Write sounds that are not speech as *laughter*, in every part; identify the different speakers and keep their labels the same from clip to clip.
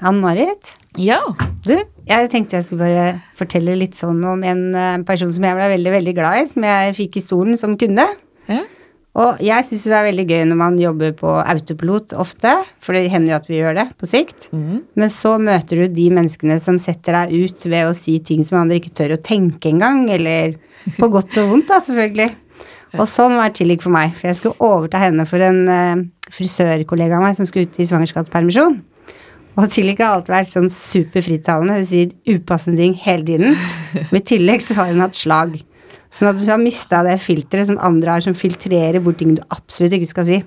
Speaker 1: Ann-Marit,
Speaker 2: Ja.
Speaker 1: du, jeg tenkte jeg skulle bare fortelle litt sånn om en eh, person som jeg ble veldig, veldig glad i, som jeg fikk i stolen som kunde.
Speaker 2: ja.
Speaker 1: Og jeg syns det er veldig gøy når man jobber på autopilot ofte, for det hender jo at vi gjør det på sikt.
Speaker 2: Mm.
Speaker 1: Men så møter du de menneskene som setter deg ut ved å si ting som andre ikke tør å tenke engang, eller på godt og vondt, da, selvfølgelig. Og sånn var Tillik for meg, for jeg skulle overta henne for en uh, frisørkollega av meg som skulle ut i svangerskapspermisjon. Og Tillik har alltid vært sånn superfritalende, hun sier upassende ting hele tiden. med i tillegg så har hun hatt slag. Sånn at hun har mista det filteret som andre har, som filtrerer bort ting du absolutt ikke skal si.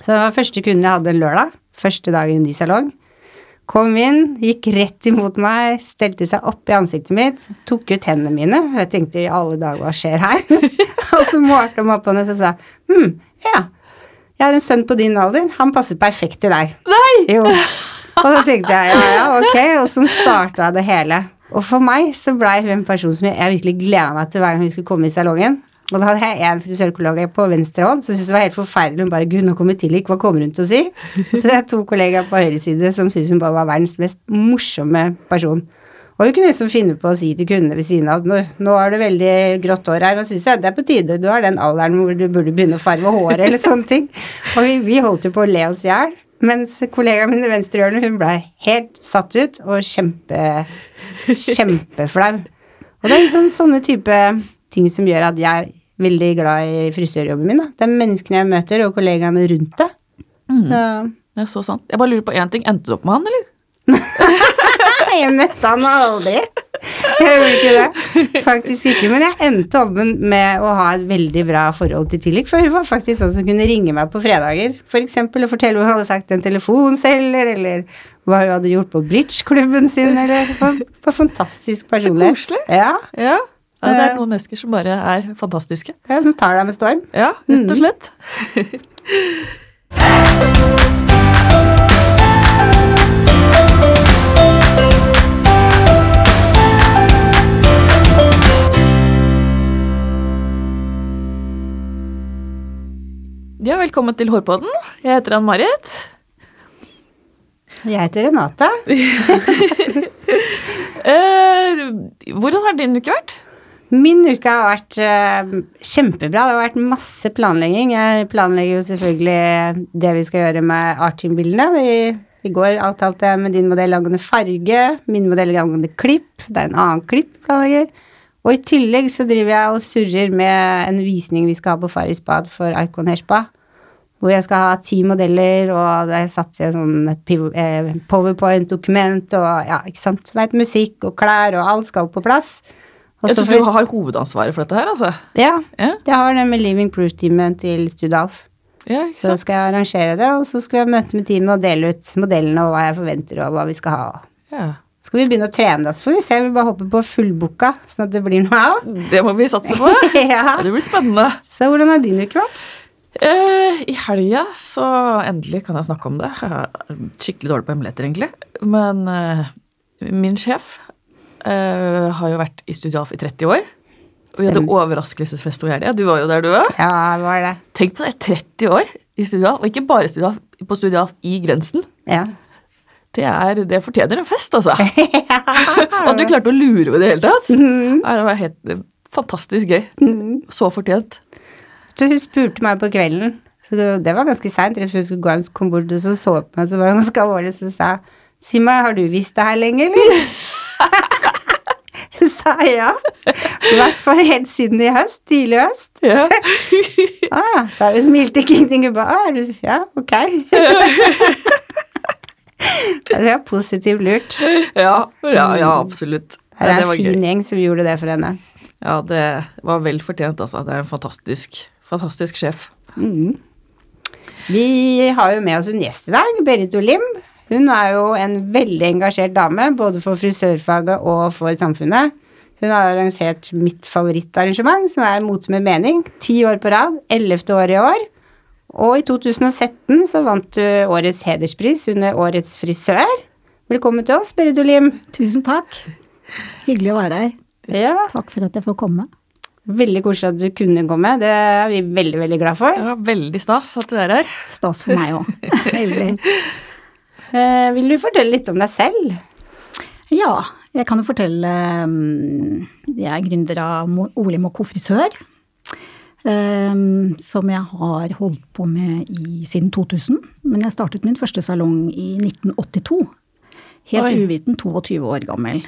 Speaker 1: Så det var første kunde jeg hadde en lørdag. Første dag i en ny salong. Kom inn, gikk rett imot meg, stelte seg opp i ansiktet mitt, tok ut hendene mine. Jeg tenkte i alle dager, hva skjer her? *laughs* og så målte hun opp på henne og sa hm, ja, jeg har en sønn på din alder, han passer perfekt til deg.
Speaker 2: Nei!
Speaker 1: Jo. Og da tenkte jeg ja, ja, ok, og sånn starta det hele. Og for meg så blei hun en person som jeg virkelig gleda meg til hver gang hun skulle komme i salongen. Og da hadde jeg en frisørkollega på venstre hånd som syntes det var helt forferdelig. Hun bare 'Gud, nå kommer Tillik, hva kommer hun til å si?' Så det er to kollegaer på høyre side som syntes hun bare var verdens mest morsomme person. Og hun kunne liksom finne på å si til kundene ved siden av at nå, nå har du veldig grått hår her, og syns jeg det er på tide, du har den alderen hvor du burde begynne å farge håret, eller sånne ting. Og vi, vi holdt jo på å le oss i hjel. Mens kollegaen min i venstrehjørnet, hun blei helt satt ut og kjempe, kjempeflau. Og det er liksom sånne type ting som gjør at jeg er veldig glad i frisørjobben min. Da. Det er menneskene jeg møter, og kollegaene rundt det.
Speaker 2: Mm.
Speaker 1: Så
Speaker 2: Det er så sant. Jeg bare lurer på én ting. Endte du opp med han, eller? *laughs*
Speaker 1: jeg møtte han aldri. *laughs* Jeg gjorde ikke det. Faktisk ikke. Men jeg endte opp med å ha et veldig bra forhold til Tillik, for hun var faktisk sånn som kunne ringe meg på fredager, for eksempel, og fortelle hvor hun hadde sagt en telefonselger, eller hva hun hadde gjort på bridgeklubben sin, eller Det var det var fantastisk personlighet.
Speaker 2: koselig.
Speaker 1: Ja,
Speaker 2: Ja. ja. Det er noen mennesker som bare er fantastiske.
Speaker 1: ja, som tar deg med storm.
Speaker 2: Ja, rett og slett. *laughs* Ja, velkommen til Hårpodden. Jeg heter Ann-Marit.
Speaker 1: Jeg heter Renate. *laughs*
Speaker 2: Eh, hvordan har din uke vært?
Speaker 1: Min uke har vært eh, kjempebra. Det har vært masse planlegging. Jeg planlegger jo selvfølgelig det vi skal gjøre med Artin-bildene. I, I går avtalte jeg med din modell angående farge, min modell angående klipp. Det er en annen klipp planlegger. Og i tillegg så driver jeg og surrer med en visning vi skal ha på Farris bad for Icon Hairspa. Hvor jeg skal ha ti modeller, og det er satt i en sånn eh, powerpoint-dokument, og ja, ikke sant. Veit musikk og klær, og alt skal på plass. Og
Speaker 2: Jeg tror du har hovedansvaret for dette her, altså.
Speaker 1: ja,
Speaker 2: Ja,
Speaker 1: jeg har det med Living Proof-teamet til Studalf.
Speaker 2: ja ikke
Speaker 1: Så skal jeg arrangere det, og så skal vi ha møte med teamet og dele ut modellene og hva jeg forventer og hva vi skal ha.
Speaker 2: Ja.
Speaker 1: Så skal vi begynne å trene, da, så får vi se. Vi bare hopper på fullboka, sånn at det blir noe av.
Speaker 2: Det må vi satse på. *laughs*
Speaker 1: ja.
Speaker 2: Det blir spennende.
Speaker 1: Så hvordan har din uke vært?
Speaker 2: Eh, I helga så endelig kan jeg snakke om det. Jeg er skikkelig dårlig på hemmeligheter, egentlig. Men eh, min sjef eh, har jo vært i Studio Alf i 30 år. Og vi hadde overraskelsesfest hvor helga. Du var jo der, du òg.
Speaker 1: Ja, var det?
Speaker 2: Tenk på det, 30 år i Studio Alf. Og ikke bare Studio på Studio Alf i Grensen.
Speaker 1: Ja.
Speaker 2: Det, er, det fortjener en fest, altså. *laughs* Og at du klarte å lure med det i det hele tatt.
Speaker 1: Mm.
Speaker 2: Nei, det var helt fantastisk gøy.
Speaker 1: Mm.
Speaker 2: Så fortjent.
Speaker 1: Så hun spurte meg på kvelden, så det, det var ganske seint, rett før hun skulle gå hjem, så kom bort og så så på meg, så var hun ganske alvorlig, så sa Si meg, har du visst det her lenge, eller? *laughs* sa ja. I hvert fall helt siden i høst, tidlig høst.
Speaker 2: Ja. *laughs*
Speaker 1: Ah, så hun smilte ikke ingenting. Hun bare, ah, du, ja, ok. *laughs* det er positivt lurt.
Speaker 2: Ja, ja, ja absolutt.
Speaker 1: Her er en
Speaker 2: var gøy.
Speaker 1: fin gjeng som gjorde det for henne.
Speaker 2: Ja, det var vel fortjent, altså. Det er en fantastisk, fantastisk sjef.
Speaker 1: Mm. Vi har jo med oss en gjest i dag, Berit Olim. Hun er jo en veldig engasjert dame, både for frisørfaget og for samfunnet. Hun har arrangert mitt favorittarrangement, som er Mote med mening, ti år på rad, ellevte år i år. Og i 2017 så vant du årets hederspris under Årets frisør. Velkommen til oss, Berit Olim.
Speaker 3: Tusen takk. Hyggelig å være her.
Speaker 1: Ja,
Speaker 3: Takk for at jeg får komme.
Speaker 1: Veldig koselig at du kunne komme. Det er vi veldig, veldig glad for.
Speaker 2: Ja, veldig stas at du er her.
Speaker 3: Stas for meg òg. *laughs* Veldig.
Speaker 1: Eh, vil du fortelle litt om deg selv?
Speaker 3: Ja, jeg kan jo fortelle mm, Jeg er gründer av Olim og Co. frisør. eh, Som jeg har holdt på med i, siden 2000. Men jeg startet min første salong i 1982. Helt
Speaker 2: Oi.
Speaker 3: uviten, 22 år gammel.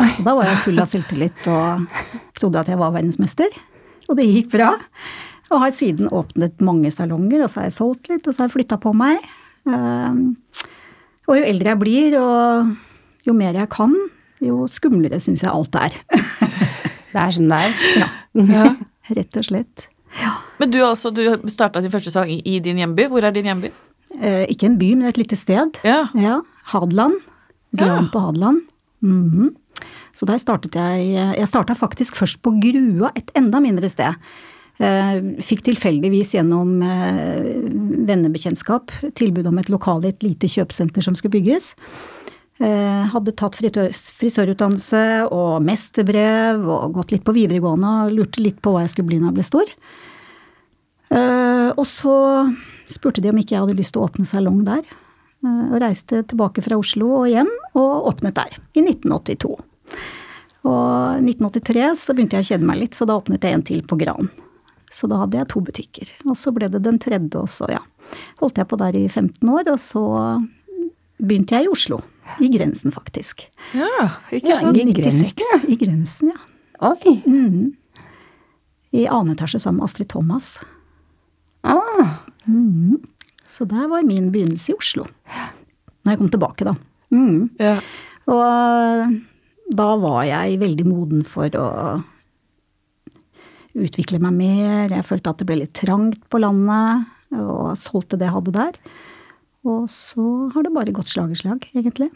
Speaker 3: Og da var jeg full av selvtillit og trodde at jeg var verdensmester. Og det gikk bra. Og har siden åpnet mange salonger, og så har jeg solgt litt, og så har jeg flytta på meg. Um, og jo eldre jeg blir, og jo mer jeg kan, jo skumlere syns jeg alt er. *laughs*
Speaker 1: Det er sånn det er.
Speaker 2: Ja. *laughs*
Speaker 3: Rett og slett.
Speaker 2: Men du, altså, du starta din første sang i, i din hjemby. Hvor er din hjemby?
Speaker 3: Eh, ikke en by, men et lite sted.
Speaker 2: Ja.
Speaker 3: Ja, Hadeland. Gran på Hadeland. Mhm. Så der startet jeg Jeg starta faktisk først på Grua, et enda mindre sted. Eh, Fikk tilfeldigvis gjennom eh, vennebekjentskap tilbud om et lokale i et lite kjøpesenter som skulle bygges. Eh, Hadde tatt frisørutdannelse og mesterbrev og gått litt på videregående og lurte litt på hva jeg skulle bli når jeg ble stor. Eh, Og så spurte de om ikke jeg hadde lyst til å åpne salong der. Eh, Og reiste tilbake fra Oslo og hjem, og åpnet der. I 1982. Og 1983 så begynte jeg å kjede meg litt, så da åpnet jeg en til på Gran. Så da hadde jeg to butikker. Og så ble det den tredje, og så ja. Holdt jeg på der i 15 år, og så begynte jeg i Oslo. I Grensen, faktisk.
Speaker 2: ja, ikke
Speaker 1: Ja, i Grensen,
Speaker 3: 96. I Grensen, ja.
Speaker 1: Oi.
Speaker 3: Mm. I annen etasje sammen med Astrid Thomas.
Speaker 1: Ah,
Speaker 3: Mm. Så der var min begynnelse i Oslo. Når jeg kom tilbake, da. Mm.
Speaker 2: Ja.
Speaker 3: Og da var jeg veldig moden for å utvikle meg mer. Jeg følte at det ble litt trangt på landet, og solgte det jeg hadde der. Og så har det bare gått slag i slag, egentlig.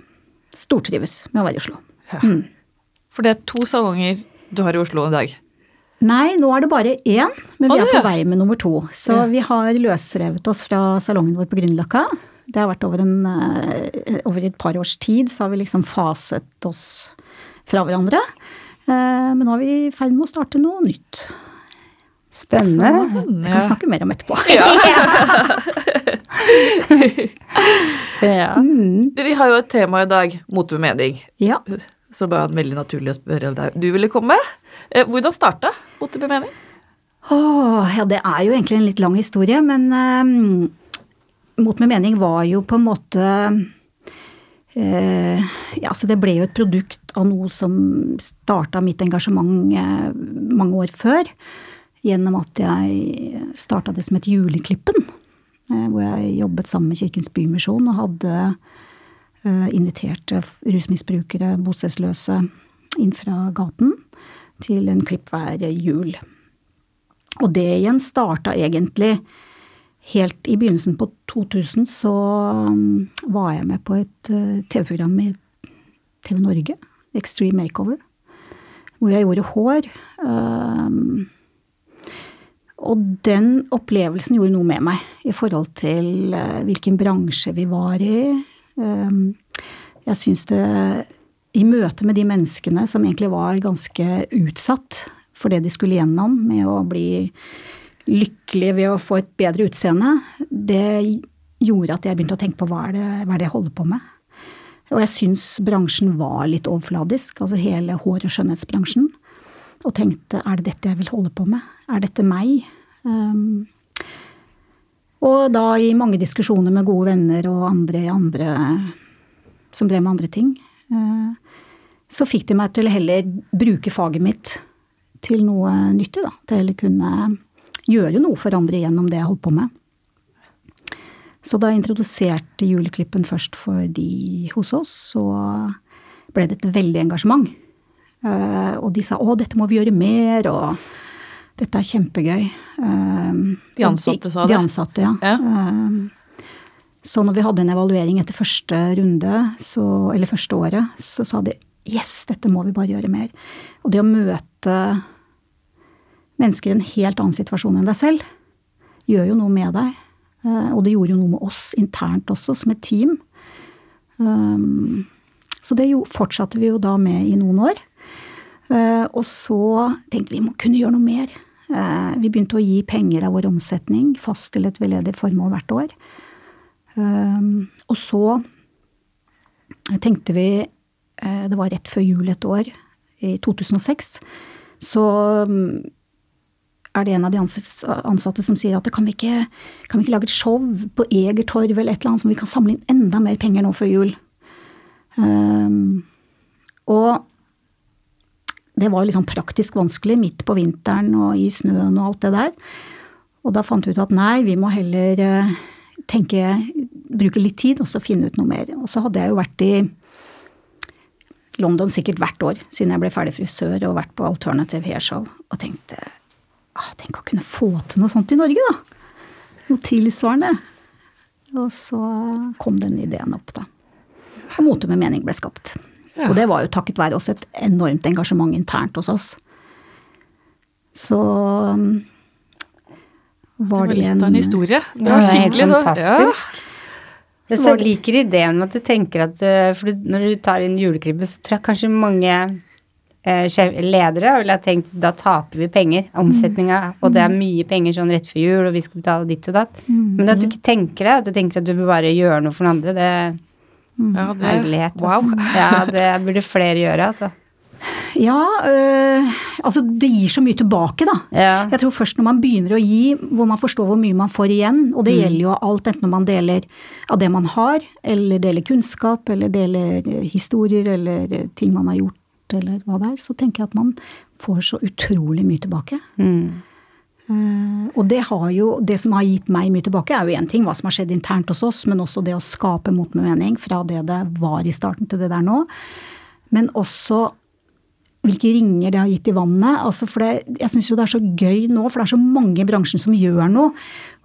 Speaker 3: Stortrives med å være i Oslo.
Speaker 2: For det er to salonger du har i Oslo i dag.
Speaker 3: Nei, nå er det bare én, men vi er
Speaker 2: ja.
Speaker 3: på vei med nummer to. Så
Speaker 2: Ja.
Speaker 3: vi har løsrevet oss fra salongen vår på Grünerløkka. Det har vært over, en, eh, over et par års tid, så har vi liksom faset oss fra hverandre. Eh, Men nå er vi i ferd med å starte noe nytt.
Speaker 1: spennende.
Speaker 3: Så det kan vi snakke mer om etterpå. *laughs*
Speaker 1: Ja. *laughs*
Speaker 3: Mm,
Speaker 2: Vi har jo et tema i dag, mote med mening.
Speaker 3: ja.
Speaker 2: Så bare veldig naturlig å spørre deg. Du ville komme. Eh, Hvordan starta mote med mening?
Speaker 3: Ja, det er jo egentlig en litt lang historie, men eh, Mot med mening var jo på en måte eh, Ja, så det ble jo et produkt av noe som starta mitt engasjement eh, mange år før. Gjennom at jeg starta det som het Juleklippen. Eh, hvor jeg jobbet sammen med Kirkens Bymisjon og hadde invitert rusmisbrukere, bostedsløse, inn fra gaten til en klipp hver jul. Og det igjen starta egentlig helt i begynnelsen på 2000, så um, var jeg med på et uh, TV-program i TV Norge, Extreme Makeover, hvor jeg gjorde hår. Um, og den opplevelsen gjorde noe med meg i forhold til uh, hvilken bransje vi var i. Um, jeg syns det I møte med de menneskene som egentlig var ganske utsatt for det de skulle gjennom med å bli lykkelig ved å få et bedre utseende, det gjorde at jeg begynte å tenke på hva er det, hva er det jeg holder på med. Og jeg syns bransjen var litt overfladisk, altså hele hår- og skjønnhetsbransjen. Og tenkte er det dette jeg vil holde på med? Er dette meg? Um, og da i mange diskusjoner med gode venner og andre, andre som drev med andre ting, eh, så fikk de meg til heller bruke faget mitt til noe nyttig, da. Til å heller kunne jo noe for andre gjennom det jeg holdt på med. Så da jeg introduserte juleklippen først for de hos oss, så ble det et veldig engasjement. Eh, og de sa 'å, dette må vi gjøre mer', og 'dette er kjempegøy'. Eh,
Speaker 2: De ansatte sa det?
Speaker 3: De ansatte, ja.
Speaker 2: Ja.
Speaker 3: Eh, så når vi hadde en evaluering etter første runde, så, eller første året, så sa de 'yes, dette må vi bare gjøre mer'. Og det å møte mennesker i en helt annen situasjon enn deg selv, gjør jo noe med deg. Eh, Og det gjorde jo noe med oss internt også, som et team. Um, Så det fortsatte vi jo da med i noen år. Eh, Og så tenkte vi vi må kunne gjøre noe mer. Eh, Vi begynte å gi penger av vår omsetning fast til et veldedig formål hvert år. Og så tenkte vi eh, Det var rett før jul et år, i 2006. Så er det en av de ansatte som sier at kan vi ikke, kan vi ikke lage et show på Egertorv eller et eller annet som vi kan samle inn enda mer penger nå før jul. Um, og det var liksom praktisk vanskelig midt på vinteren og i snøen og alt det der. Og da fant vi ut at nei, vi må heller eh, tenke, bruke litt tid og så finne ut noe mer. Og så hadde jeg jo vært i London sikkert hvert år siden jeg ble ferdig frisør og vært på Alternative Hairshow og tenkte ah, tenk å kunne få til noe sånt i Norge, da. Noe tilsvarende. Og så kom den ideen opp, da. Og Mote med mening ble skapt.
Speaker 2: Ja.
Speaker 3: Og det var jo takket være også et enormt engasjement internt hos oss. Så var
Speaker 2: Det
Speaker 3: var
Speaker 2: litt
Speaker 3: en
Speaker 2: av en historie. Det var skikkelig sånn-
Speaker 1: fantastisk. Jeg
Speaker 3: Så
Speaker 1: så liker ideen med at du tenker at eh, For når du tar inn juleklippet, så tror jeg kanskje mange ledere ville ha tenkt da taper vi penger. Omsetninga, og det er mye penger sånn rett før jul, og vi skal betale ditt og datt. Men at du ikke tenker det, at du tenker at du bør bare gjøre noe for noen andre, det
Speaker 2: Ja, det,
Speaker 1: herlighet.
Speaker 2: wow.
Speaker 1: Altså. *laughs* Ja, det burde flere gjøre, altså.
Speaker 3: Ja, øh, altså det gir så mye tilbake, da.
Speaker 1: Ja.
Speaker 3: Jeg tror først når man begynner å gi, hvor man forstår hvor mye man får igjen, og det gjelder jo alt, enten når man deler av det man har, eller deler kunnskap, eller deler eh, historier, eller eh, ting man har gjort, eller hva det er, så tenker jeg at man får så utrolig mye tilbake.
Speaker 1: Mm.
Speaker 3: Uh, og det, har jo, det som har gitt meg mye tilbake, er jo én ting, hva som har skjedd internt hos oss, men også det å skape mot med mening fra det det var i starten til det det er nå. Men også hvilke ringer det har gitt i vannet. Altså for det, jeg syns jo det er så gøy nå, for det er så mange i bransjen som gjør noe.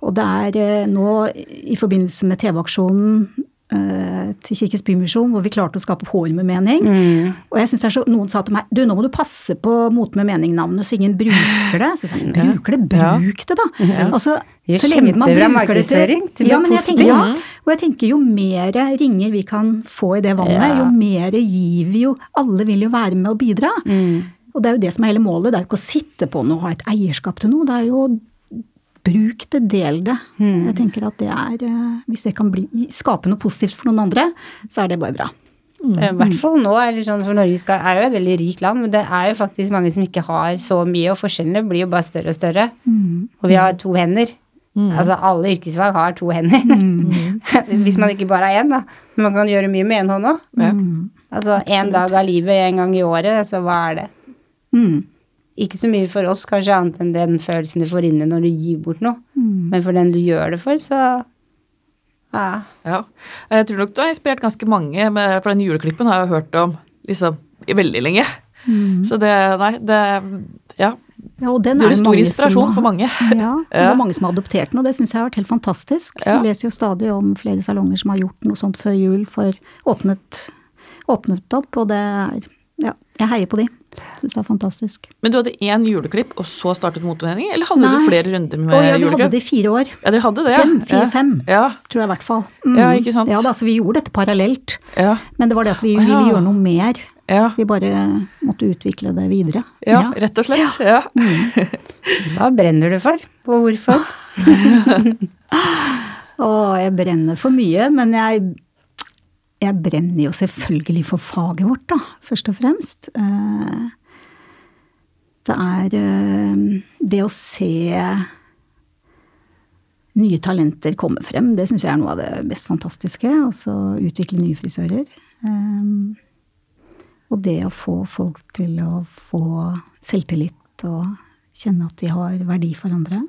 Speaker 3: Og det er eh, nå i forbindelse med TV-aksjonen til Kirkens Bymisjon, hvor vi klarte å skape hår med mening.
Speaker 1: Mm.
Speaker 3: Og jeg synes det er så, Noen sa til meg du, nå må du passe på Mot med mening-navnet så ingen bruker det. Så jeg sa bruker det, bruk det, da. Altså,
Speaker 1: er
Speaker 3: så lenge man bruker det til-
Speaker 1: til
Speaker 3: ja, men jeg tenker, ja, og jeg tenker jo mer ringer vi kan få i det vannet,
Speaker 1: Ja.
Speaker 3: jo mer gir vi jo. Alle vil jo være med og bidra.
Speaker 1: Mm.
Speaker 3: Og det er jo det som er hele målet. Det er jo ikke å sitte på noe og ha et eierskap til noe. Det er jo å bruk det, del det.
Speaker 1: Mm.
Speaker 3: Jeg tenker at det er eh, Hvis det kan bli, skape noe positivt for noen andre, så er det bare bra.
Speaker 1: I hvert fall nå, sånn, for Norge skal, er jo et veldig rikt land, men det er jo faktisk mange som ikke har så mye, og forskjellene blir jo bare større og større. Og vi har to hender. Altså alle yrkesfag har to hender. *laughs* Hvis man ikke bare har én, da. Men man kan gjøre mye med én hånd òg. Altså én dag av livet en gang i året, så hva er det?
Speaker 3: Mm.
Speaker 1: Ikke så mye for oss, kanskje annet enn den følelsen du får inne når du gir bort noe. Men for den du gjør det for, så ja.
Speaker 2: Ja. Jeg tror nok du har inspirert ganske mange, med, for den juleklippen har jeg hørt om liksom i veldig lenge. Så det Nei, det Ja.
Speaker 3: Ja, og den
Speaker 2: Du
Speaker 3: er
Speaker 2: er en stor inspirasjon
Speaker 3: har,
Speaker 2: for mange. *laughs*
Speaker 3: Ja, det
Speaker 2: var
Speaker 3: er mange som har adoptert den, og det syns jeg har vært helt fantastisk.
Speaker 2: Ja.
Speaker 3: Jeg leser jo stadig om flere salonger som har gjort noe sånt før jul, for åpnet, åpnet opp, og det er Ja, jeg heier på de. Syns det er fantastisk.
Speaker 2: Men du hadde én juleklipp, og så startet Motemening? Eller hadde
Speaker 3: Nei.
Speaker 2: du flere runder med
Speaker 3: Og ja, vi hadde det i fire år.
Speaker 2: Ja, dere hadde det,
Speaker 3: Fem,
Speaker 2: ja.
Speaker 3: fire-fem,
Speaker 2: Ja.
Speaker 3: tror jeg i hvert fall. Mm.
Speaker 2: Ja, ikke sant?
Speaker 3: Ja da, så vi gjorde dette parallelt.
Speaker 2: Ja.
Speaker 3: Men det var det at vi
Speaker 2: ja.
Speaker 3: ville gjøre noe mer.
Speaker 2: Ja.
Speaker 3: Vi bare måtte utvikle det videre.
Speaker 2: ja, rett og slett. Ja. *laughs*
Speaker 1: Hva brenner du for, og hvorfor? *laughs*
Speaker 3: Å, jeg brenner for mye, men jeg, jeg brenner jo selvfølgelig for faget vårt, da, først og fremst. Eh, Det er eh, det å se nye talenter komme frem, det syns jeg er noe av det mest fantastiske. Og så utvikle nye frisører. Eh, Og det å få folk til å få selvtillit og kjenne at de har verdi for andre.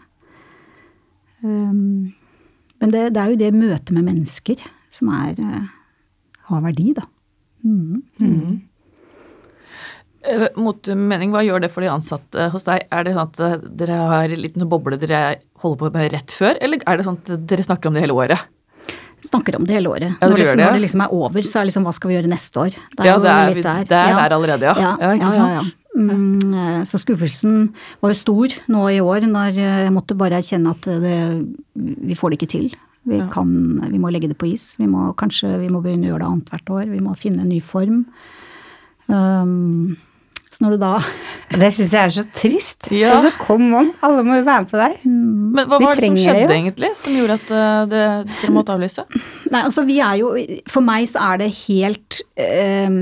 Speaker 3: Men det, det er jo det møtet med mennesker som er, har verdi, da. Mm.
Speaker 2: Eh, Motemening, hva gjør det for de ansatte hos deg? Er det sånn at eh, dere har en liten boble dere holder på med rett før, eller er det sånn at dere snakker om det hele året?
Speaker 3: Snakker om det hele året.
Speaker 2: Ja, dere
Speaker 3: når, det,
Speaker 2: gjør
Speaker 3: når det liksom er over, så er liksom hva skal vi gjøre neste år? Det
Speaker 2: Ja, det er,
Speaker 3: litt der.
Speaker 2: det er
Speaker 3: Ja.
Speaker 2: der allerede, ja.
Speaker 3: Ja,
Speaker 2: ja ikke sant?
Speaker 3: Mm, eh, så skuffelsen var jo stor nå i år, når eh, jeg måtte bare erkjenne at det, vi får det ikke til. Vi,
Speaker 2: Ja.
Speaker 3: kan, vi må legge det på is. Vi må kanskje vi må begynne å gjøre det annethvert år. Vi må finne en ny form. Um, Så når du da *laughs*
Speaker 1: Det syns jeg er så trist.
Speaker 2: Ja.
Speaker 1: Altså, kom on, alle må jo være med på det her.
Speaker 2: Men hva
Speaker 1: Vi
Speaker 2: var det som skjedde
Speaker 1: det
Speaker 2: egentlig, som gjorde at eh, det, dere måtte avlyse?
Speaker 3: Nei, altså vi er jo For meg så er det helt ehm,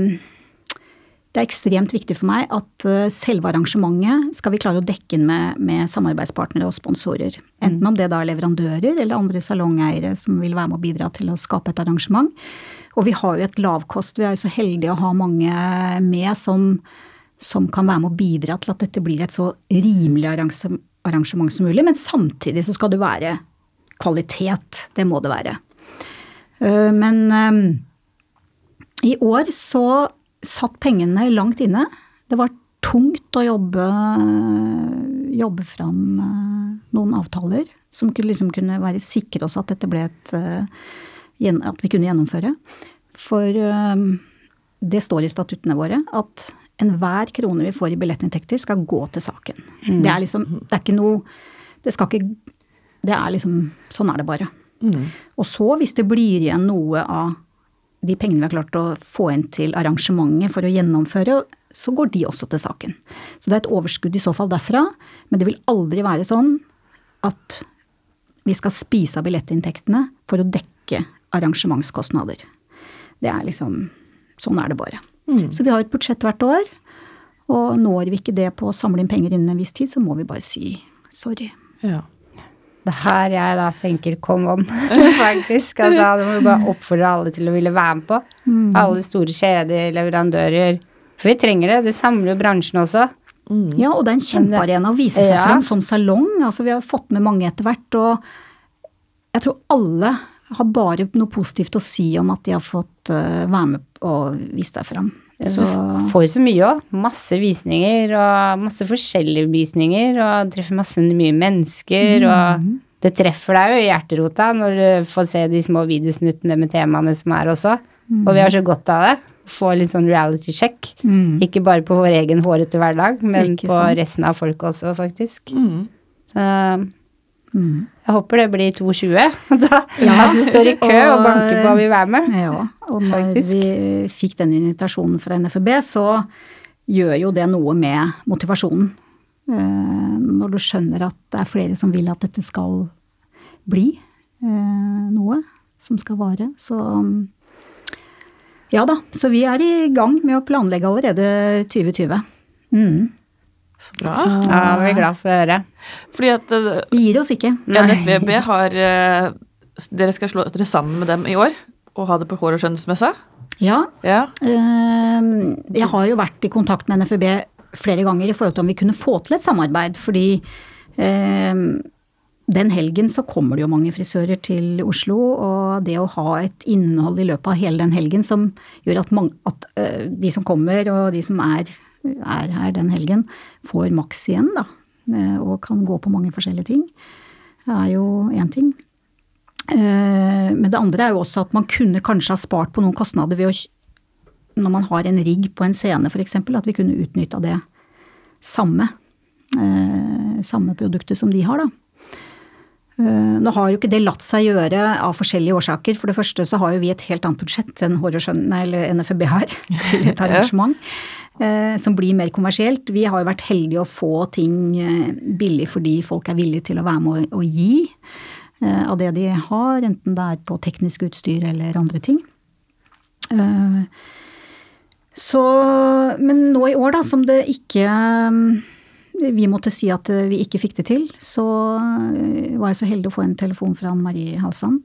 Speaker 3: Det er ekstremt viktig for meg at eh, selve arrangementet skal vi klare å dekke inn med, med samarbeidspartnere og sponsorer. Enten om det da er leverandører eller andre salongeiere som vil være med å bidra til å skape et arrangement. Og vi har jo et lavkost. Vi er jo så heldige å ha mange med som, som kan være med å bidra til at dette blir et så rimelig arrangement som mulig. Men samtidig så skal det være kvalitet. Det må det være. Eh, Men eh, i år så satt pengene langt inne. Det var tungt å jobbe, jobbe fram eh, noen avtaler som kunne, liksom kunne være sikre oss at dette ble et eh, At vi kunne gjennomføre. For eh, det står i statuttene våre at enhver krone vi får i billettinntekter, skal gå til saken. Det er liksom Det er ikke noe Det skal ikke Det er liksom Sånn er det bare. Og så, hvis det blir igjen noe av de pengene vi har klart å få inn til arrangementet for å gjennomføre, så går de også til saken. Så det er et overskudd i så fall derfra, men det vil aldri være sånn at vi skal spise av billettinntektene for å dekke arrangementskostnader. Det er liksom Sånn er det bare. Så vi har et budsjett hvert år, og når vi ikke det på å samle inn penger innen en viss tid, så må vi bare si sorry.
Speaker 2: Ja.
Speaker 1: Det er her jeg da tenker come on, *laughs* faktisk. Altså, det må vi bare oppfordre alle til å ville være med på. Alle store kjeder, leverandører. For vi trenger det. Det samler jo bransjen også.
Speaker 3: Ja, og det er en kjempearena å vise seg
Speaker 1: Ja.
Speaker 3: fram som salong. Altså, vi har fått med mange etter hvert, og jeg tror alle har bare noe positivt å si om at de har fått eh, være med og vise seg fram.
Speaker 1: Så du får jo så mye òg. Masse visninger og masse forskjellige visninger, og treffer masse mye mennesker, og det treffer deg jo i hjerterota når du får se de små videosnuttene med temaene som er også. Og vi har så godt av det. Få litt sånn reality check. Ikke bare på vår egen hårete hverdag, men
Speaker 3: Ikke
Speaker 1: på
Speaker 3: sant.
Speaker 1: resten av folket også, faktisk.
Speaker 2: Mm.
Speaker 1: Så
Speaker 3: mm.
Speaker 1: jeg håper det blir 2,20. *laughs* Da at du står i kø og
Speaker 3: Og-
Speaker 1: banker på og vil være med.
Speaker 3: Ja, og når
Speaker 1: Faktisk.
Speaker 3: vi fikk den invitasjonen fra NFB, så gjør jo det noe med motivasjonen. Eh, Når du skjønner at det er flere som vil at dette skal bli eh, noe som skal vare. Så ja da, så vi er i gang med å planlegge allerede 2020. Mm.
Speaker 2: Så bra.
Speaker 3: Så
Speaker 1: Ja, vi er glad for å høre.
Speaker 2: Fordi at eh,
Speaker 3: gir oss ikke.
Speaker 2: NFVB har eh, Dere skal slå dere sammen med dem i år og ha det på Hår og skjønnsmessa?
Speaker 3: Ja,
Speaker 2: Ja.
Speaker 3: Eh, Jeg har jo vært i kontakt med NFVB flere ganger i forhold til om vi kunne få til et samarbeid, fordi eh, den helgen så kommer det jo mange frisører til Oslo, og det å ha et innhold i løpet av hele den helgen som gjør at, mange, at eh, de som kommer og de som er, er her den helgen, får maks igjen, da. eh, Og kan gå på mange forskjellige ting. Det er jo én ting. Eh, Men det andre er jo også at man kunne kanskje ha spart på noen kostnader ved å Når man har en rigg på en scene f.eks., at vi kunne utnytta det samme. eh, Samme produktet som de har, da. Nå har jo ikke det latt seg gjøre av forskjellige årsaker. For det første så har jo vi et helt annet budsjett enn Hår og Skjønn, eller NFB har *laughs* til et arrangement. Eh, Som blir mer kommersielt. Vi har jo vært heldige å få ting eh, billig fordi folk er villige til å være med å, gi eh, av det de har, enten det er på teknisk utstyr eller andre ting. Så Men nå i år, da, som det ikke vi måtte si at vi ikke fikk det til, så var jeg så heldig å få en telefon fra Anne Marie Halsand,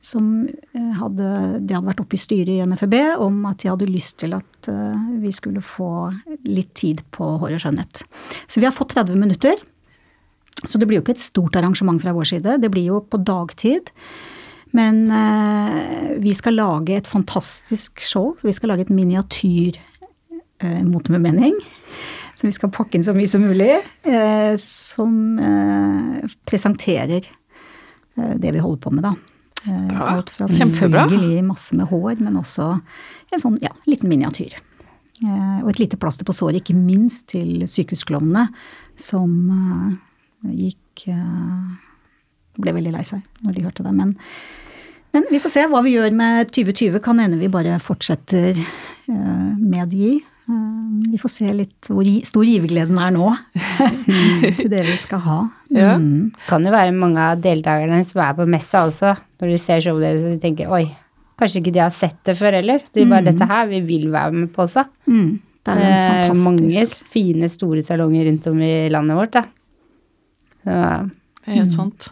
Speaker 3: som eh, hadde, de hadde vært oppe i styret i NFB om at de hadde lyst til at eh, vi skulle få litt tid på Hår og skjønnhet. Så vi har fått 30 minutter. Så det blir jo ikke et stort arrangement fra vår side, det blir jo på dagtid. Men eh, vi skal lage et fantastisk show. Vi skal lage et miniatyr eh, Mote med mening. Så vi skal pakke inn så mye som mulig. Som presenterer det vi holder på med, da. Eh,
Speaker 2: Bra.
Speaker 3: alt fra selvfølgelig masse med hår, men også en sånn ja, liten miniatyr. Eh, og et lite plaster på såret, ikke minst til sykehusklovnene, som eh, gikk eh, Ble veldig lei seg når de hørte det. Men, men vi får se hva vi gjør med 2020. Kan hende vi bare fortsetter eh, med de. Eh, vi får se litt hvor stor givergleden er nå *laughs* til det vi skal ha.
Speaker 2: Ja.
Speaker 3: Mm.
Speaker 1: Kan jo være mange av deltakerne som er på messa også, når de ser showet deres og de tenker oi, kanskje ikke de har sett det før heller. De bare dette her, vi vil være med på også.
Speaker 3: Mm. Det er
Speaker 1: eh, mange fine, store salonger rundt om i landet vårt, da. Så,
Speaker 2: Det er helt sant.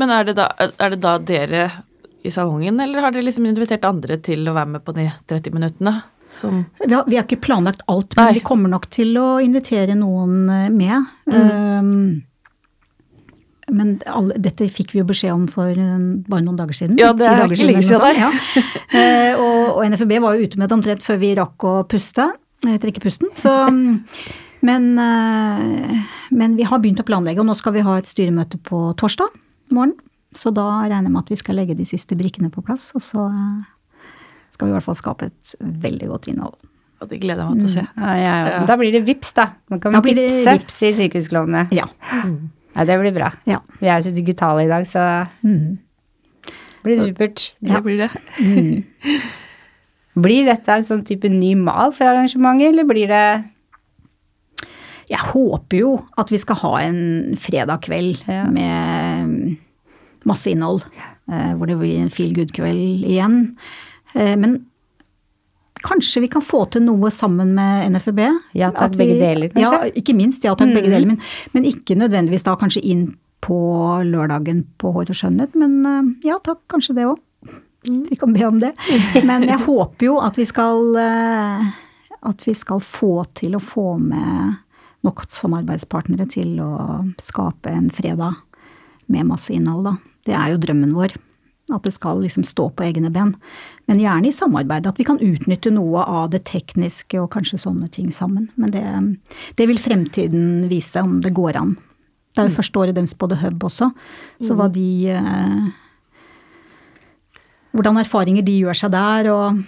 Speaker 2: Men er det, da, er det da dere i salongen, eller har dere liksom invitert andre til å være med på de 30 minuttene? Som
Speaker 3: vi har, vi har ikke planlagt alt, men
Speaker 2: Nei.
Speaker 3: vi kommer nok til å invitere noen med. med. Um, men alle, dette fikk vi jo beskjed om for eh, bare noen dager siden.
Speaker 2: Ja, det er ikke lenge siden,
Speaker 3: Ja. *laughs* Eh, og, og NFB var jo ute med det omtrent før vi rakk å puste, eh, trekke pusten. Så, mm, *laughs* men, men vi har begynt å planlegge, og nå skal vi ha et styremøte på torsdag morgen. Så da regner jeg med at vi skal legge de siste brikkene på plass, og så skal vi i hvert fall skape et veldig godt innhold.
Speaker 2: Og det gleder jeg meg til å se.
Speaker 1: ja, ja, ja.
Speaker 2: Ja.
Speaker 1: Da blir det vips, da. Man kan
Speaker 3: Da blir det
Speaker 1: vipse
Speaker 3: vips.
Speaker 1: i Sykehusklovnene.
Speaker 3: Ja.
Speaker 1: Ja, det blir bra.
Speaker 3: ja.
Speaker 1: Vi er jo så digitale i dag, så
Speaker 3: Mm.
Speaker 1: det blir supert.
Speaker 2: Det blir det.
Speaker 3: Mm.
Speaker 1: Blir dette en sånn type ny mal for arrangementet, eller blir det
Speaker 3: Jeg håper jo at vi skal ha en fredag kveld
Speaker 1: Ja.
Speaker 3: med masse innhold. eh, Hvor det blir en feel good-kveld igjen. Eh, Men kanskje vi kan få til noe sammen med NFUB?
Speaker 1: Ja takk,
Speaker 3: vi-
Speaker 1: begge deler, kanskje?
Speaker 3: Ja, ikke minst ja takk, begge
Speaker 1: Mhm.
Speaker 3: deler. Men, men ikke nødvendigvis da kanskje inn på lørdagen på Hår og skjønnhet. Men eh, ja takk, kanskje det òg. Vi kan be om det. *laughs* Men jeg håper jo at vi skal eh, at vi skal få til å få med nok samarbeidspartnere til å skape en fredag med masse innhold, da. Det er jo drømmen vår. At det skal liksom stå på egne ben. Men gjerne i samarbeid. At vi kan utnytte noe av det tekniske og kanskje sånne ting sammen. Men det, det vil fremtiden vise om det går an. Det er jo første året deres på The Hub også, så hva de eh, Hvordan erfaringer de gjør seg der, og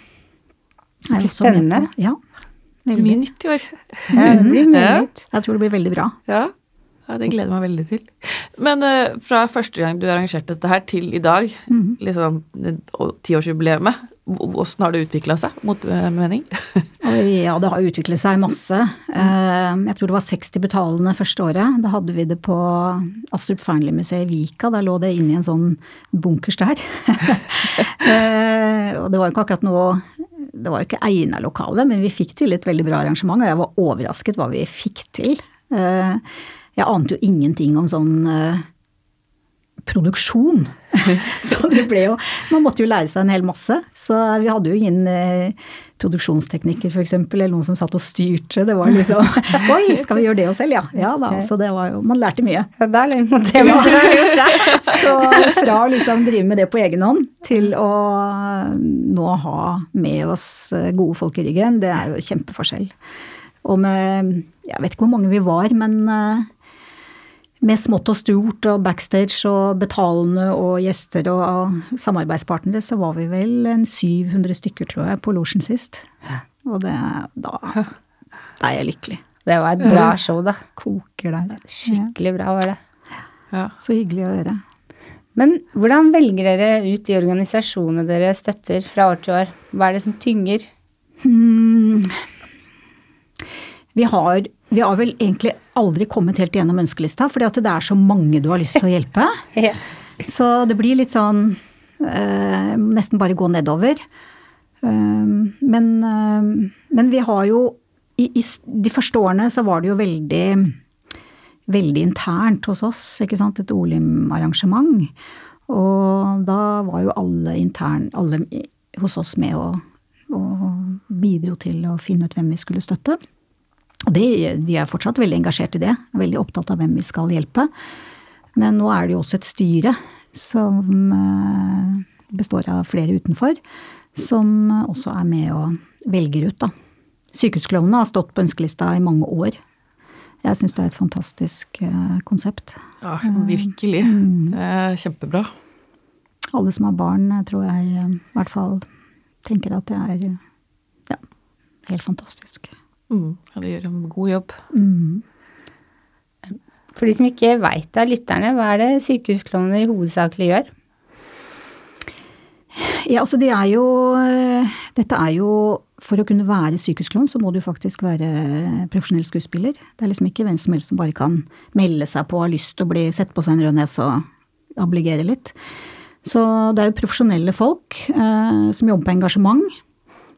Speaker 3: er
Speaker 1: blir spennende.
Speaker 3: Ja,
Speaker 2: Mye nytt i år. *laughs*
Speaker 1: Ja, det blir mye nytt.
Speaker 3: Jeg tror det blir veldig bra.
Speaker 2: Ja. Ja, det gleder jeg meg veldig til. Men uh, fra første gang du arrangerte dette her til i dag, liksom -hmm. liksom tiårsjubileet, åssen har det utvikla seg mot uh, mening? *laughs*
Speaker 3: Ja, det har utviklet seg masse. Uh, Jeg tror det var 60 betalende første året. Da hadde vi det på Astrup Fearnley-museet i Vika. Der lå det inne i en sånn bunkers der. *laughs* Eh, Og det var jo ikke akkurat noe Det var jo ikke egna lokale, men vi fikk til et veldig bra arrangement, og jeg var overrasket hva vi fikk til. Eh, Jeg ante jo ingenting om sånn eh, produksjon. *laughs* Så det ble jo Man måtte jo lære seg en hel masse. Så vi hadde jo ingen eh, produksjonsteknikker, f.eks., eller noen som satt og styrte. Det var liksom *laughs* Oi, skal vi gjøre det oss selv, ja? Ja da. Så det var jo Man lærte mye.
Speaker 1: Ja, da er litt det man har gjort, ja.
Speaker 3: Så fra å liksom drive med det på egen hånd til å nå ha med oss eh, gode folk i ryggen, det er jo kjempeforskjell. Og med Jeg vet ikke hvor mange vi var, men eh, med smått og stort og backstage og betalende og gjester og samarbeidspartnere, så var vi vel en 700 stykker, tror jeg, på losjen sist. Og det, da, da er jeg lykkelig.
Speaker 1: Det var et bra show, da.
Speaker 3: Koker der.
Speaker 1: Skikkelig bra var det.
Speaker 2: Ja.
Speaker 3: så hyggelig å høre.
Speaker 1: Men hvordan velger dere ut de organisasjonene dere støtter fra år til år? Hva er det som tynger?
Speaker 3: Hmm. Vi har, vi har vel egentlig aldri kommet helt gjennom ønskelista, fordi at det er så mange du har lyst til å hjelpe. *laughs*
Speaker 1: Ja.
Speaker 3: Så det blir litt sånn eh, Nesten bare gå nedover. Um, men, um, men vi har jo i, I de første årene så var det jo veldig veldig internt hos oss, ikke sant, et Olim-arrangement. Og da var jo alle intern, alle hos oss med og, og bidro til å finne ut hvem vi skulle støtte. Og de er fortsatt veldig engasjert i det, veldig opptatt av hvem vi skal hjelpe. Men nå er det jo også et styre som eh, består av flere utenfor, som også er med og velger ut, da. Sykehusklovnene har stått på ønskelista i mange år. Jeg syns det er et fantastisk eh, konsept.
Speaker 2: ja, virkelig. Det er kjempebra.
Speaker 3: Alle som har barn, eh, tror jeg eh, i hvert fall tenker at det er eh, ja, helt fantastisk.
Speaker 2: Mm, ja, det gjør en god jobb.
Speaker 3: Mm.
Speaker 1: For de som ikke veit av lytterne, hva er det sykehusklovner hovedsakelig gjør?
Speaker 3: Ja, altså det er jo eh, Dette er jo for å kunne være sykehusklovn, så må du faktisk være profesjonell skuespiller. Det er liksom ikke hvem som helst som bare kan melde seg på og har lyst til å bli sett på seg en rød nese og obligere litt. Så det er jo profesjonelle folk eh, som jobber på engasjement.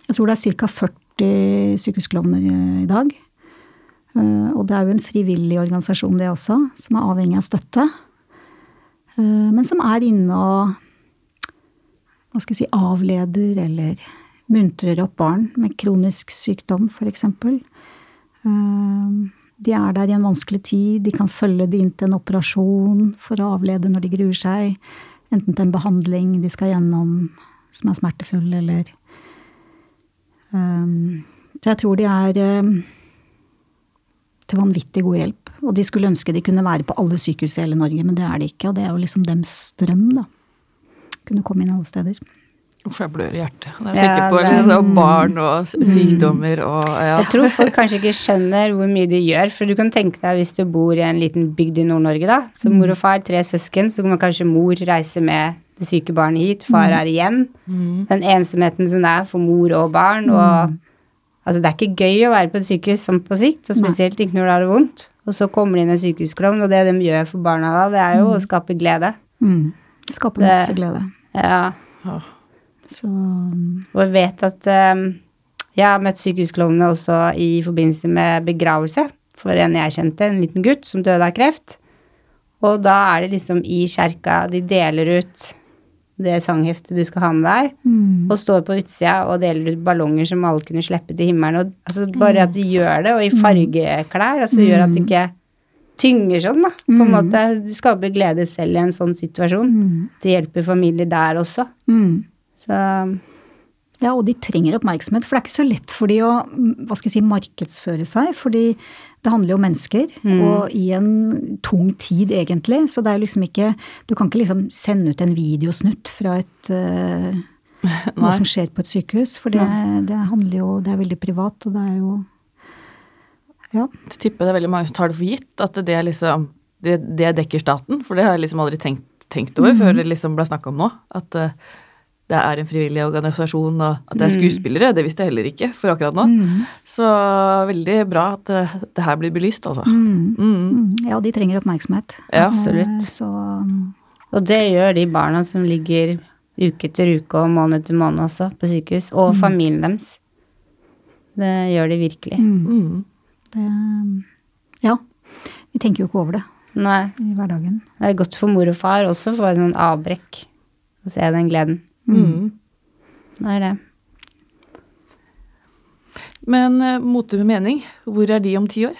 Speaker 3: Jeg tror det er ca. 40 sykehusklovner i dag. Eh, og det er jo en frivillig organisasjon, det også, som er avhengig av støtte. Eh, men som er inne og hva skal jeg si, avleder eller muntrer opp barn med kronisk sykdom, f.eks. Eh, de er der i en vanskelig tid, de kan følge det inn til en operasjon for å avlede når de gruer seg, enten til en behandling de skal gjennom som er smertefull, eller Så jeg tror de er til vanvittig god hjelp. Og de skulle ønske de kunne være på alle sykehus i hele Norge, men det er de ikke. Og det er jo liksom dems drøm, da. Kunne komme inn alle steder.
Speaker 2: Uff, jeg blør i hjertet når jeg tenker på det, det, og barn og sykdommer og ja.
Speaker 1: Jeg tror folk kanskje ikke skjønner hvor mye de gjør, for du kan tenke deg hvis du bor i en liten bygd i Nord-Norge, da, så mor og far, tre søsken, så må kanskje mor reise med det syke barnet hit, far er igjen. Den ensomheten som det er for mor og barn, og Altså, det er ikke gøy å være på et sykehus sånn på sikt, og spesielt ikke når det er vondt. Og så kommer det inn en sykehusklovn, og det de gjør for barna da, det er jo å skape glede.
Speaker 3: Mm. Skape masse glede.
Speaker 1: Ja.
Speaker 3: Så
Speaker 1: Og jeg vet at um, jeg har møtt sykehusklovnene også i forbindelse med begravelse for en jeg kjente, en liten gutt som døde av kreft. Og da er det liksom i kjerka de deler ut det sangheftet du skal ha med deg,
Speaker 3: mm.
Speaker 1: og står på utsida og deler ut ballonger som alle kunne slippe til himmelen. Og, altså, bare at de gjør det, og i fargeklær, altså, det gjør at det ikke tynger sånn, da. På en
Speaker 3: Mm.
Speaker 1: måte. De skaper glede selv i en sånn situasjon.
Speaker 3: Mm.
Speaker 1: Det hjelper familier der også.
Speaker 3: Mm.
Speaker 1: Så
Speaker 3: Ja, og de trenger oppmerksomhet, for det er ikke så lett for de å mm, hva skal jeg si, markedsføre seg. Fordi det handler jo om mennesker,
Speaker 1: Mm.
Speaker 3: og i en tung tid egentlig. Så det er jo liksom ikke Du kan ikke liksom sende ut en videosnutt fra et *laughs* uh, noe som skjer på et sykehus, for det, det handler jo Det er veldig privat, og det er jo Ja.
Speaker 2: Jeg tipper det er veldig mange som tar det for gitt at det er liksom det, det dekker staten, for det har jeg liksom aldri tenkt, tenkt over før det liksom ble snakka om nå. At eh, det er en frivillig organisasjon, og at det er skuespillere. Det visste jeg heller ikke for akkurat nå.
Speaker 3: Mm.
Speaker 2: Så veldig bra at det, det her blir belyst, altså.
Speaker 3: Mm.
Speaker 2: Mm.
Speaker 3: Mm. Ja, de trenger oppmerksomhet.
Speaker 2: Ja,
Speaker 1: absolutt.
Speaker 3: Eh, Så mm,
Speaker 1: Og det gjør de barna som ligger uke etter uke og måned etter måned også på sykehus, og familien deres. Det gjør de virkelig.
Speaker 3: mm,
Speaker 2: Mm.
Speaker 3: det Ja. Vi tenker jo ikke over det
Speaker 1: Nei,
Speaker 3: i hverdagen.
Speaker 1: det er godt for mor og far også å få et sånt avbrekk og se den gleden.
Speaker 2: Mm.
Speaker 1: Det er det.
Speaker 2: Men uh, Mote med mening, hvor er de om ti år?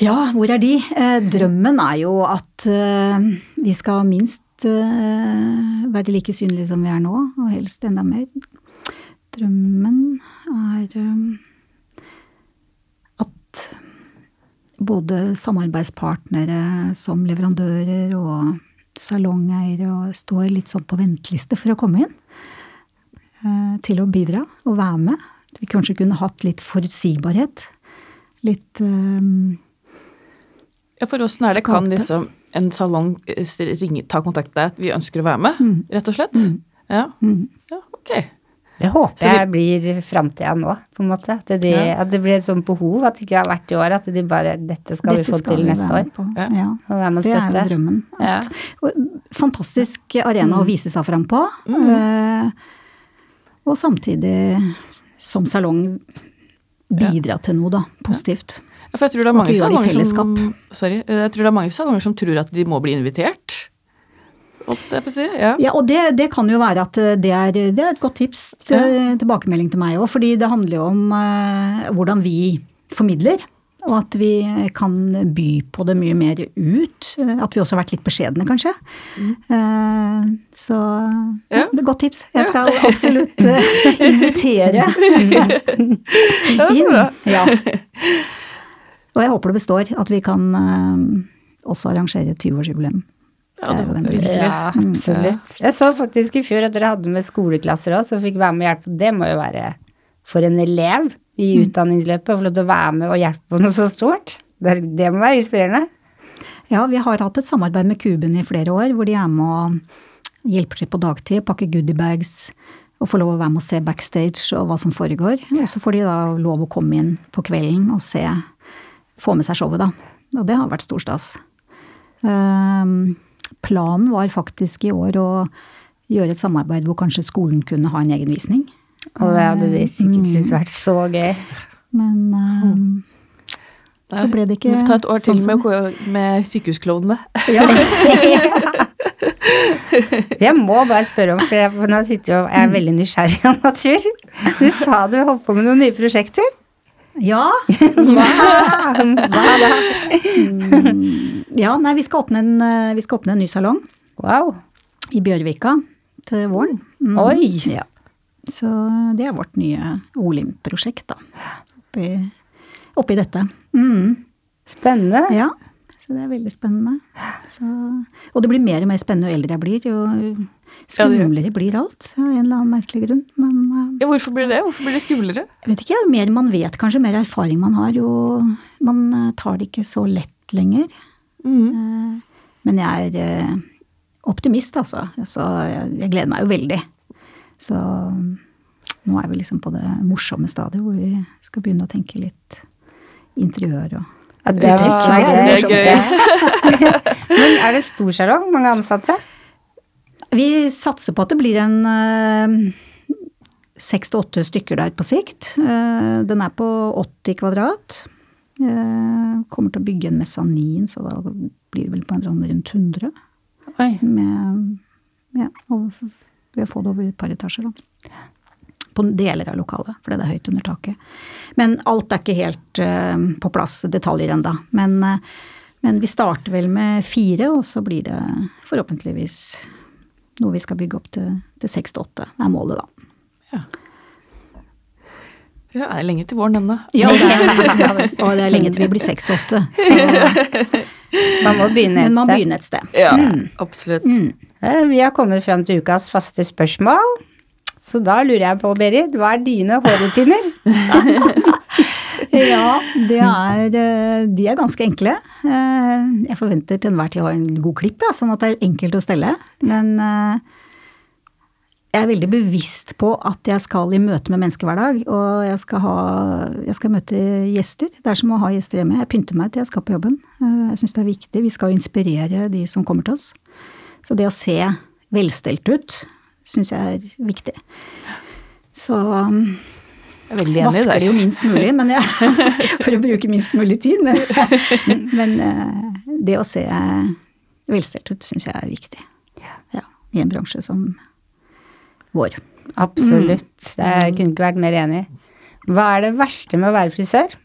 Speaker 3: Ja, hvor er de? Eh, drømmen er jo at eh, vi skal minst eh, være like synlige som vi er nå, og helst enda mer. Drømmen er at både samarbeidspartnere som leverandører og salongeiere og står litt sånn på venteliste for å komme inn. eh, Til å bidra og være med. At vi kanskje kunne hatt litt forutsigbarhet. Litt um,
Speaker 2: Ja, For åssen er det kan liksom en salong eh, ringe, ta kontakt med deg at vi ønsker å være med,
Speaker 3: Mm.
Speaker 2: rett og slett? Ja.
Speaker 3: mm.
Speaker 2: ja, ok.
Speaker 1: Det håper
Speaker 2: vi-
Speaker 1: jeg blir framtida nå, på en måte. At det,
Speaker 2: Ja.
Speaker 1: at det blir et sånt behov, at det ikke har vært i år. At de bare Dette skal
Speaker 3: Dette
Speaker 1: vi få
Speaker 3: skal
Speaker 1: til
Speaker 3: vi
Speaker 1: neste
Speaker 3: være
Speaker 1: år.
Speaker 3: på.
Speaker 2: Ja.
Speaker 3: Ja.
Speaker 1: Og være med
Speaker 3: Det er jo
Speaker 1: støtte.
Speaker 3: drømmen.
Speaker 1: Ja.
Speaker 3: At, og, fantastisk arena
Speaker 2: Mm.
Speaker 3: å vise seg fram på. eh, og samtidig, som salong, bidra til noe, da. Positivt.
Speaker 2: Ja, for jeg tror det er mange salonger som. Sorry. Jeg tror det er mange salonger som tror at de må bli invitert. Holdt jeg på å si. Ja.
Speaker 3: Ja, og det, det kan jo være at det er, det er et godt tips, til, tilbakemelding til meg òg. Fordi det handler jo om uh, hvordan vi formidler. Og at vi kan by på det mye mer ut. eh, At vi også har vært litt beskjedne, kanskje. Eh, så
Speaker 2: Mm. Ja.
Speaker 3: ja. det er godt tips. Jeg skal absolutt uh, *laughs* invitere
Speaker 2: Ja, så
Speaker 3: inn. Ja. Og jeg håper det består. At vi kan eh, også arrangere 20-årsjubileum.
Speaker 2: Ja, det håper jeg virkelig.
Speaker 1: Ja, absolutt. Jeg så faktisk i fjor at dere hadde med skoleklasser òg, så fikk være med og hjelpe. Det må jo være for en elev i utdanningsløpet å få lov til å være med og hjelpe på noe så stort. Det, det må være inspirerende.
Speaker 3: Ja, vi har hatt et samarbeid med Kuben i flere år, hvor de er med og hjelper til på dagtid, pakker goodiebags og får lov å være med og se backstage og hva som foregår. Og så får de da lov å komme inn på kvelden og se, få med seg showet, da. Og det har vært stor stas. Um, planen var faktisk i år å gjøre et samarbeid hvor kanskje skolen kunne ha en egen visning.
Speaker 1: Og det hadde de sikkert syntes vært så gøy.
Speaker 3: Men um, så ble det ikke
Speaker 2: Må ta et år til
Speaker 3: sånn
Speaker 2: med, med sykehusklovnene.
Speaker 3: Ja. *laughs*
Speaker 1: Jeg må bare spørre om, for jeg, for nå sitter jo, jeg er veldig nysgjerrig *laughs* av natur. Du sa du holdt på med noen nye prosjekter.
Speaker 3: Ja.
Speaker 1: Hva, hva da?
Speaker 3: Mm, ja, nei, vi skal, åpne en, eh, vi skal åpne en ny salong
Speaker 1: Wow.
Speaker 3: i Bjørvika til våren. Mm.
Speaker 1: Oi.
Speaker 3: Ja. Så det er vårt nye Olim-prosjekt, da. Oppi, oppi dette. Mm.
Speaker 1: Spennende.
Speaker 3: Ja, så det er veldig spennende. Så, og det blir mer og mer spennende jo eldre jeg blir, jo
Speaker 2: det.
Speaker 3: Skumlere blir alt, av en eller annen merkelig grunn. Men eh,
Speaker 2: Ja, hvorfor blir det? Hvorfor blir det skumlere?
Speaker 3: jeg vet ikke, jo mer man vet, kanskje mer erfaring man har, jo man eh, tar det ikke så lett lenger.
Speaker 2: Mm.
Speaker 3: Eh, Men jeg er optimist, altså. Så jeg, gleder meg jo veldig. Så mm, nå er vi liksom på det morsomme stadiet hvor vi skal begynne å tenke litt interiør og
Speaker 1: Ja, det var
Speaker 3: det er
Speaker 1: det
Speaker 3: det
Speaker 1: morsomste. *laughs* Men er det stor salong? Mange ansatte?
Speaker 3: Vi satser på at det blir en eh, seks til åtte stykker der på sikt. Eh, den er på 80 kvadrat. Eh, kommer til å bygge en mesanin, så da blir det vel på en sånn rundt 100.
Speaker 2: Oi.
Speaker 3: Med, ja, og ved å få det over et par etasjer, da. På deler av lokalet, fordi det er høyt under taket. Men alt er ikke helt på plass, detaljer enda. Men, men vi starter vel med fire, og så blir det forhåpentligvis noe vi skal bygge opp til, seks til åtte. Det er målet, da.
Speaker 2: Ja. ja, det er lenge til våren ennå.
Speaker 3: Ja, det *laughs* og det er lenge til vi blir seks til åtte. *laughs*
Speaker 1: Man må begynne et
Speaker 3: men man
Speaker 1: sted.
Speaker 3: begynner et sted.
Speaker 2: Ja, absolutt.
Speaker 1: Mm. Vi har kommet fram til ukas faste spørsmål. Så da lurer jeg på, Berit, hva er dine hårrutiner? *laughs*
Speaker 3: Ja, det er, eh, de er ganske enkle. Eh, Jeg forventer til enhver tid å ha en god klipp, ja, sånn at det er enkelt å stelle. Men eh, jeg er veldig bevisst på at jeg skal i møte med mennesker hver dag. Og jeg skal, ha, jeg skal møte gjester. Det er som å ha gjester hjemme. Jeg pynter meg til jeg skal på jobben. Jeg syns det er viktig. Vi skal inspirere de som kommer til oss. Så det å se velstelt ut syns jeg er viktig. Så
Speaker 2: veldig enig i
Speaker 3: vasker det jo minst mulig, men jeg, *laughs* for å bruke minst mulig tid. Men, men eh, det å se velstelt ut syns jeg er viktig. Ja, I en bransje som vår.
Speaker 1: Absolutt. Jeg kunne ikke vært mer enig. Hva er det verste med å være frisør?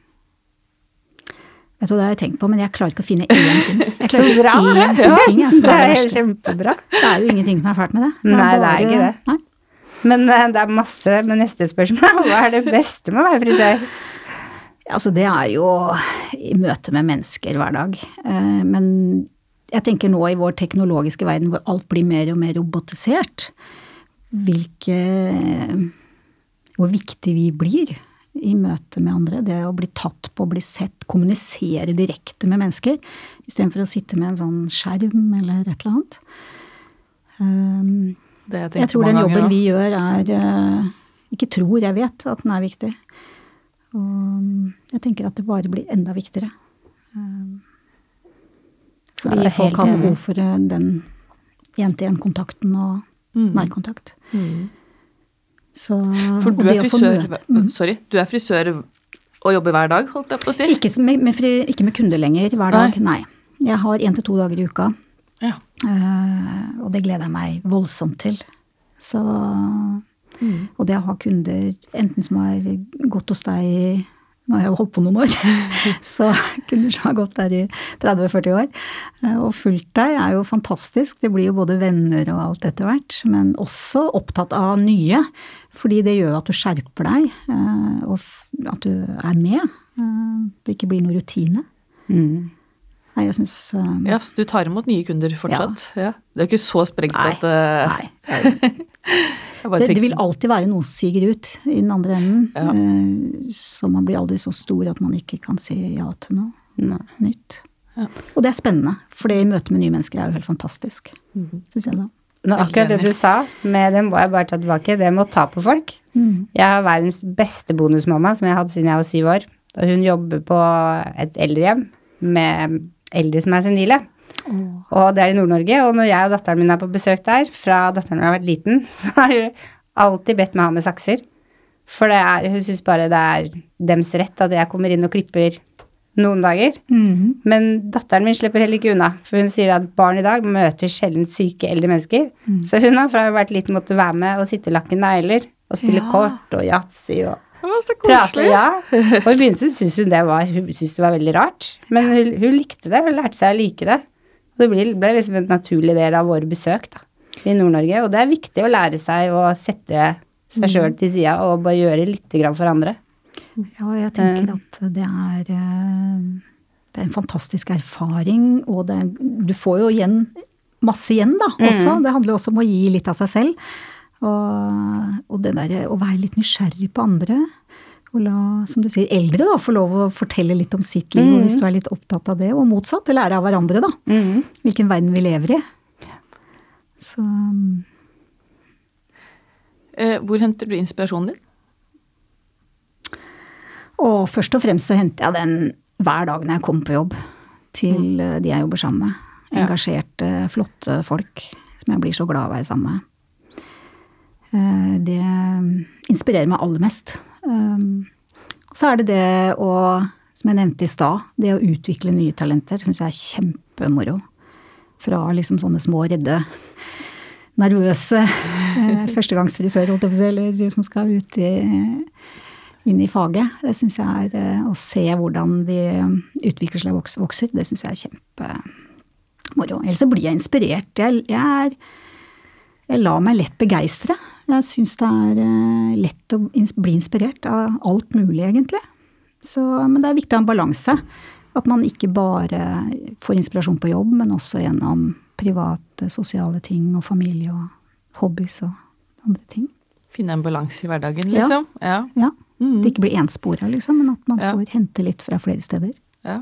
Speaker 3: Vet du, Det har jeg tenkt på, men jeg klarer ikke å finne én ting. *laughs*
Speaker 1: Så bra!
Speaker 3: én ting jeg, *laughs*
Speaker 1: Det
Speaker 3: er det
Speaker 1: er kjempebra.
Speaker 3: Det er jo ingenting som er fælt med det.
Speaker 1: Nei, det er ikke det.
Speaker 3: Nei.
Speaker 1: Men eh, det er masse med neste spørsmål. *laughs* Hva er det beste med å være frisør?
Speaker 3: Altså, det er jo i møte med mennesker hver dag. Eh, Men jeg tenker nå i vår teknologiske verden hvor alt blir mer og mer robotisert, hvilke Hvor viktig vi blir i møte med andre. Det å bli tatt på, bli sett, kommunisere direkte med mennesker istedenfor å sitte med en sånn skjerm eller et eller annet.
Speaker 2: Det jeg,
Speaker 3: jeg tror den jobben
Speaker 2: ganger
Speaker 3: vi gjør er eh, Ikke tror, jeg vet at den er viktig. Og jeg tenker at det bare blir enda viktigere. Fordi
Speaker 1: Ja,
Speaker 3: Fordi
Speaker 1: er
Speaker 3: folk har behov for eh, den én-til-én-kontakten og
Speaker 2: Mm.
Speaker 3: nærkontakt.
Speaker 2: Mm.
Speaker 3: Så,
Speaker 2: For du er frisør
Speaker 3: Mm.
Speaker 2: Sorry, du er frisør og jobber hver dag, holdt jeg på å si?
Speaker 3: Ikke, med, med fri, ikke med kunder lenger hver dag, nei. Jeg har én til to dager i uka,
Speaker 2: Ja.
Speaker 3: Uh, og det gleder jeg meg voldsomt til. Så
Speaker 2: Mm.
Speaker 3: Og det å ha kunder enten som har gått hos deg i Nå har jeg jo holdt på noen år, *laughs* så kunder som har gått der i 30-40 år uh, og fulgt deg, er jo fantastisk. Det blir jo både venner og alt etter hvert, men også opptatt av nye. Fordi det gjør at du skjerper deg, uh, og at du er med. Det ikke blir noe rutine.
Speaker 1: Mm.
Speaker 3: Nei, jeg syns um,
Speaker 2: Ja, så du tar imot nye kunder fortsatt? Ja. Det er ikke så sprengt
Speaker 3: Nei,
Speaker 2: at uh,
Speaker 3: Nei. *laughs* Det, det vil alltid være noe som siger ut i den andre enden.
Speaker 2: Ja.
Speaker 3: Uh, Så man blir aldri så stor at man ikke kan si ja til noe
Speaker 1: Nei.
Speaker 3: nytt.
Speaker 2: Ja.
Speaker 3: Og det er spennende, for det i møte med nye mennesker er jo helt fantastisk,
Speaker 2: Mm.
Speaker 3: syns jeg da.
Speaker 1: Men akkurat det du sa, med det må jeg bare ta tilbake, det med å ta på folk.
Speaker 3: Mm.
Speaker 1: Jeg har verdens beste bonusmamma, som jeg har hatt siden jeg var syv år. Og hun jobber på et eldrehjem med eldre som er senile. Og det er i Nord-Norge. Og når jeg og datteren min er på besøk der, fra datteren min har vært liten, *laughs* så har hun alltid bedt meg ha med sakser. For det er, hun syns bare det er dems rett at jeg kommer inn og klipper noen dager.
Speaker 3: Mm.
Speaker 1: Men datteren min slipper heller ikke unna, for hun sier at barn i dag møter sjelden syke eldre mennesker. Så hun har fra hun har vært liten måttet være med og sitte og lakke negler og spille
Speaker 3: Ja.
Speaker 1: kort og yatzy og
Speaker 2: Det var så
Speaker 1: prate.
Speaker 2: koselig.
Speaker 1: Ja. Og i begynnelsen syntes hun det var, hun syntes det var veldig rart, men hun, hun likte det, hun lærte seg å like det. Og det ble, ble liksom en naturlig del av våre besøk da, i Nord-Norge, og det er viktig å lære seg å sette seg sjøl til sida og bare gjøre lite grann for andre.
Speaker 3: Ja, jeg tenker at det er eh, Det er en fantastisk erfaring, og det er, du får jo igjen masse igjen, da, også. Det handler jo også om å gi litt av seg selv. Og, og det der å være litt nysgjerrig på andre. Og la, som du sier, eldre da, få lov å fortelle litt om sitt liv, og hvis du er litt opptatt av det. Og motsatt, lære av hverandre, da. Hvilken verden vi lever i. Så
Speaker 2: Eh, hvor henter du inspirasjonen din?
Speaker 3: Og først og fremst så henter jeg den hver dag når jeg kommer på jobb, til eh, de jeg jobber sammen med. Engasjerte, flotte folk som jeg blir så glad av å være sammen med. Eh, Det inspirerer meg aller mest. Um, Så er det det å, som jeg nevnte i stad, det å utvikle nye talenter syns jeg er kjempemoro. Fra liksom sånne små, redde, nervøse eh, *laughs* førstegangsfrisører, holdt jeg på å si, eller de som skal ut i inn i faget. Det syns jeg er eh, Å se hvordan de utvikler seg og vokser, det syns jeg er kjempemoro. Ellers så blir jeg inspirert. Jeg, jeg, er, jeg lar meg lett begeistre. Jeg syns det er eh, lett å bli inspirert av alt mulig, egentlig. Så, men det er viktig å ha en balanse. At man ikke bare får inspirasjon på jobb, men også gjennom private, sosiale ting og familie og hobbies og andre ting.
Speaker 2: Finne en balanse i hverdagen,
Speaker 3: Ja.
Speaker 2: liksom? Ja.
Speaker 3: Ja. Det ikke blir enspora, liksom, men at man
Speaker 2: Ja.
Speaker 3: får hente litt fra flere steder.
Speaker 2: ja.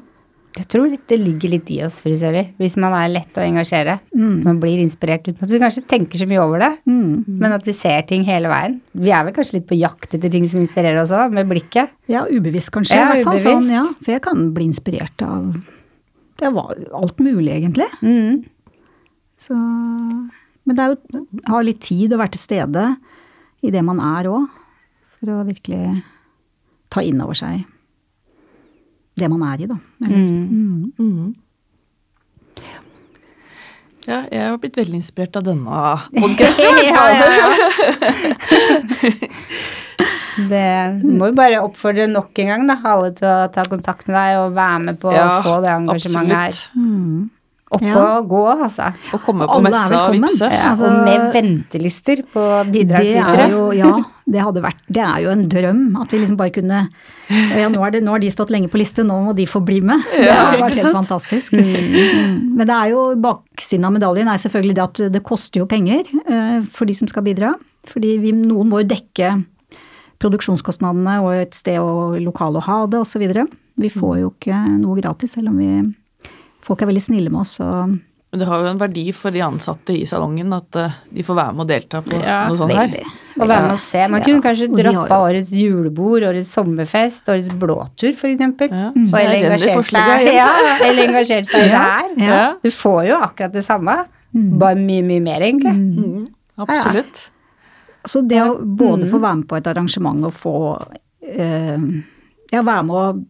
Speaker 1: Jeg tror det ligger litt i oss frisører, hvis man er lett å engasjere. Man blir inspirert uten at vi kanskje tenker så mye over det, men at vi ser ting hele veien. Vi er vel kanskje litt på jakt etter ting som inspirerer oss òg, med blikket.
Speaker 3: Ja, ubevisst kanskje.
Speaker 1: Ja,
Speaker 3: i hvert fall sånn, ja. For jeg kan bli inspirert av det var alt mulig, egentlig.
Speaker 1: Mm.
Speaker 3: Så, men det er jo å ha litt tid og være til stede i det man er òg, for å virkelig ta inn over seg det man er i, da. Mm. mm.
Speaker 2: Mhm. Ja, jeg har blitt veldig inspirert av denne podkasten. *laughs*
Speaker 1: ja, ja. *laughs* Det må jo bare oppfordre nok en gang da, alle til å ta kontakt med deg og være med på
Speaker 2: Ja,
Speaker 1: å få det engasjementet her
Speaker 2: absolutt.
Speaker 3: Mm.
Speaker 1: Opp
Speaker 3: Ja.
Speaker 1: og gå, altså.
Speaker 2: Og komme på
Speaker 3: Alle
Speaker 2: messa og vippse.
Speaker 1: Ja,
Speaker 3: Altså-
Speaker 1: og med ventelister på
Speaker 3: Det
Speaker 1: bidragsytere.
Speaker 3: er ja, det hadde vært Det er jo en drøm at vi liksom bare kunne Ja, nå, er det, nå har de stått lenge på liste, nå må de få bli med. Det
Speaker 2: Ja,
Speaker 3: hadde vært helt fantastisk. Mm. Men det er jo baksiden av medaljen er selvfølgelig det at det koster jo penger eh, for de som skal bidra. Fordi vi, noen må jo dekke produksjonskostnadene og et sted og lokale å ha det osv. Vi får jo ikke noe gratis, selv om vi Folk er veldig snille med oss og
Speaker 2: Men det har jo en verdi for de ansatte i salongen at eh, de får være med og delta på
Speaker 1: Ja,
Speaker 2: noe sånt her.
Speaker 3: veldig.
Speaker 1: Og være med og se. Man
Speaker 3: Ja,
Speaker 1: kunne kanskje
Speaker 3: og
Speaker 1: droppa årets julebord, årets sommerfest, årets blåtur, for eksempel.
Speaker 2: Ja,
Speaker 1: Og eller
Speaker 2: er
Speaker 1: engasjert seg, *laughs* ja, eller engasjert seg i det her.
Speaker 3: Ja.
Speaker 2: Ja.
Speaker 1: Du får jo akkurat det samme, bare mye, mye mer, egentlig.
Speaker 2: Mm. absolutt.
Speaker 3: Så det å både
Speaker 1: Mm.
Speaker 3: få være med på et arrangement og få eh, Ja, være med, å,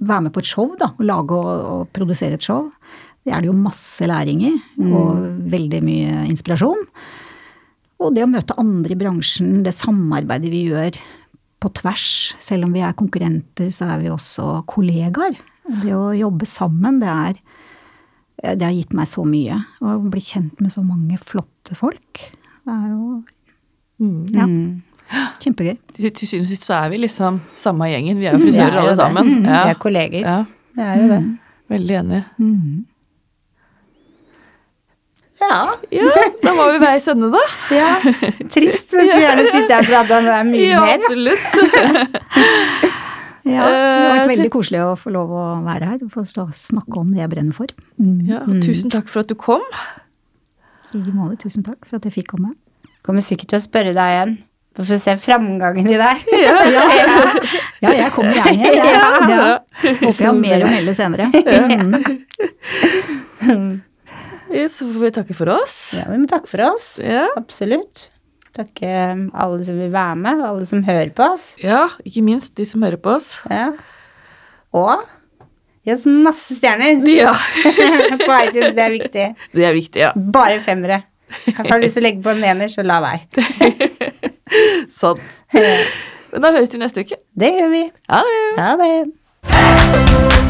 Speaker 3: være med på et show, da. Lage og, og produsere et show. Det er det jo masse læring i, og veldig mye inspirasjon. Og det å møte andre i bransjen, det samarbeidet vi gjør på tvers. Selv om vi er konkurrenter, så er vi også kollegaer. Det å jobbe sammen, det er det har gitt meg så mye. Å bli kjent med så mange flotte folk. Det er jo
Speaker 2: mm.
Speaker 3: ja,
Speaker 1: Mm.
Speaker 3: Kjempegøy.
Speaker 2: Til, til syvende og sist så er vi liksom samme gjengen. Vi er jo
Speaker 1: Vi
Speaker 2: frisører
Speaker 1: er
Speaker 2: alle sammen. Ja.
Speaker 1: Vi er kolleger.
Speaker 2: ja,
Speaker 1: Vi er jo det.
Speaker 2: veldig enig.
Speaker 3: Mm.
Speaker 1: Ja.
Speaker 2: Ja, da må vi veis ende, da. *laughs*
Speaker 1: ja. Trist, men skulle gjerne sitte her og prate om det er mye *laughs*
Speaker 2: Ja,
Speaker 1: mer. ja.
Speaker 2: absolutt. *laughs*
Speaker 3: Ja, det har vært
Speaker 2: Eh,
Speaker 3: veldig koselig å få lov å være her og få stå- snakke om det jeg brenner for. Mm.
Speaker 2: Ja, og tusen takk for at du kom.
Speaker 3: I like måte. Tusen takk for at jeg fikk komme.
Speaker 1: Kommer sikkert til å spørre deg igjen. For å se framgangen i deg. *laughs* *laughs*
Speaker 3: Ja, jeg kommer gjerne igjen. jeg. Ja. Håper jeg har mer å melde senere. Mm. *laughs*
Speaker 2: Så får vi takke for oss.
Speaker 1: Ja, vi må takke for oss. Absolutt. Takke alle som vil være med, alle som hører på oss.
Speaker 2: ja, ikke minst de som hører på oss.
Speaker 1: Ja. Og gi oss masse stjerner
Speaker 2: Ja,
Speaker 1: på iTunes. Det er viktig.
Speaker 2: det er viktig, ja.
Speaker 1: Bare femmere. Har du lyst til å legge på en ener, så la være. *laughs*
Speaker 2: Sant. Men da høres vi neste uke.
Speaker 1: Det gjør vi.
Speaker 2: Ha det.
Speaker 1: Ha det.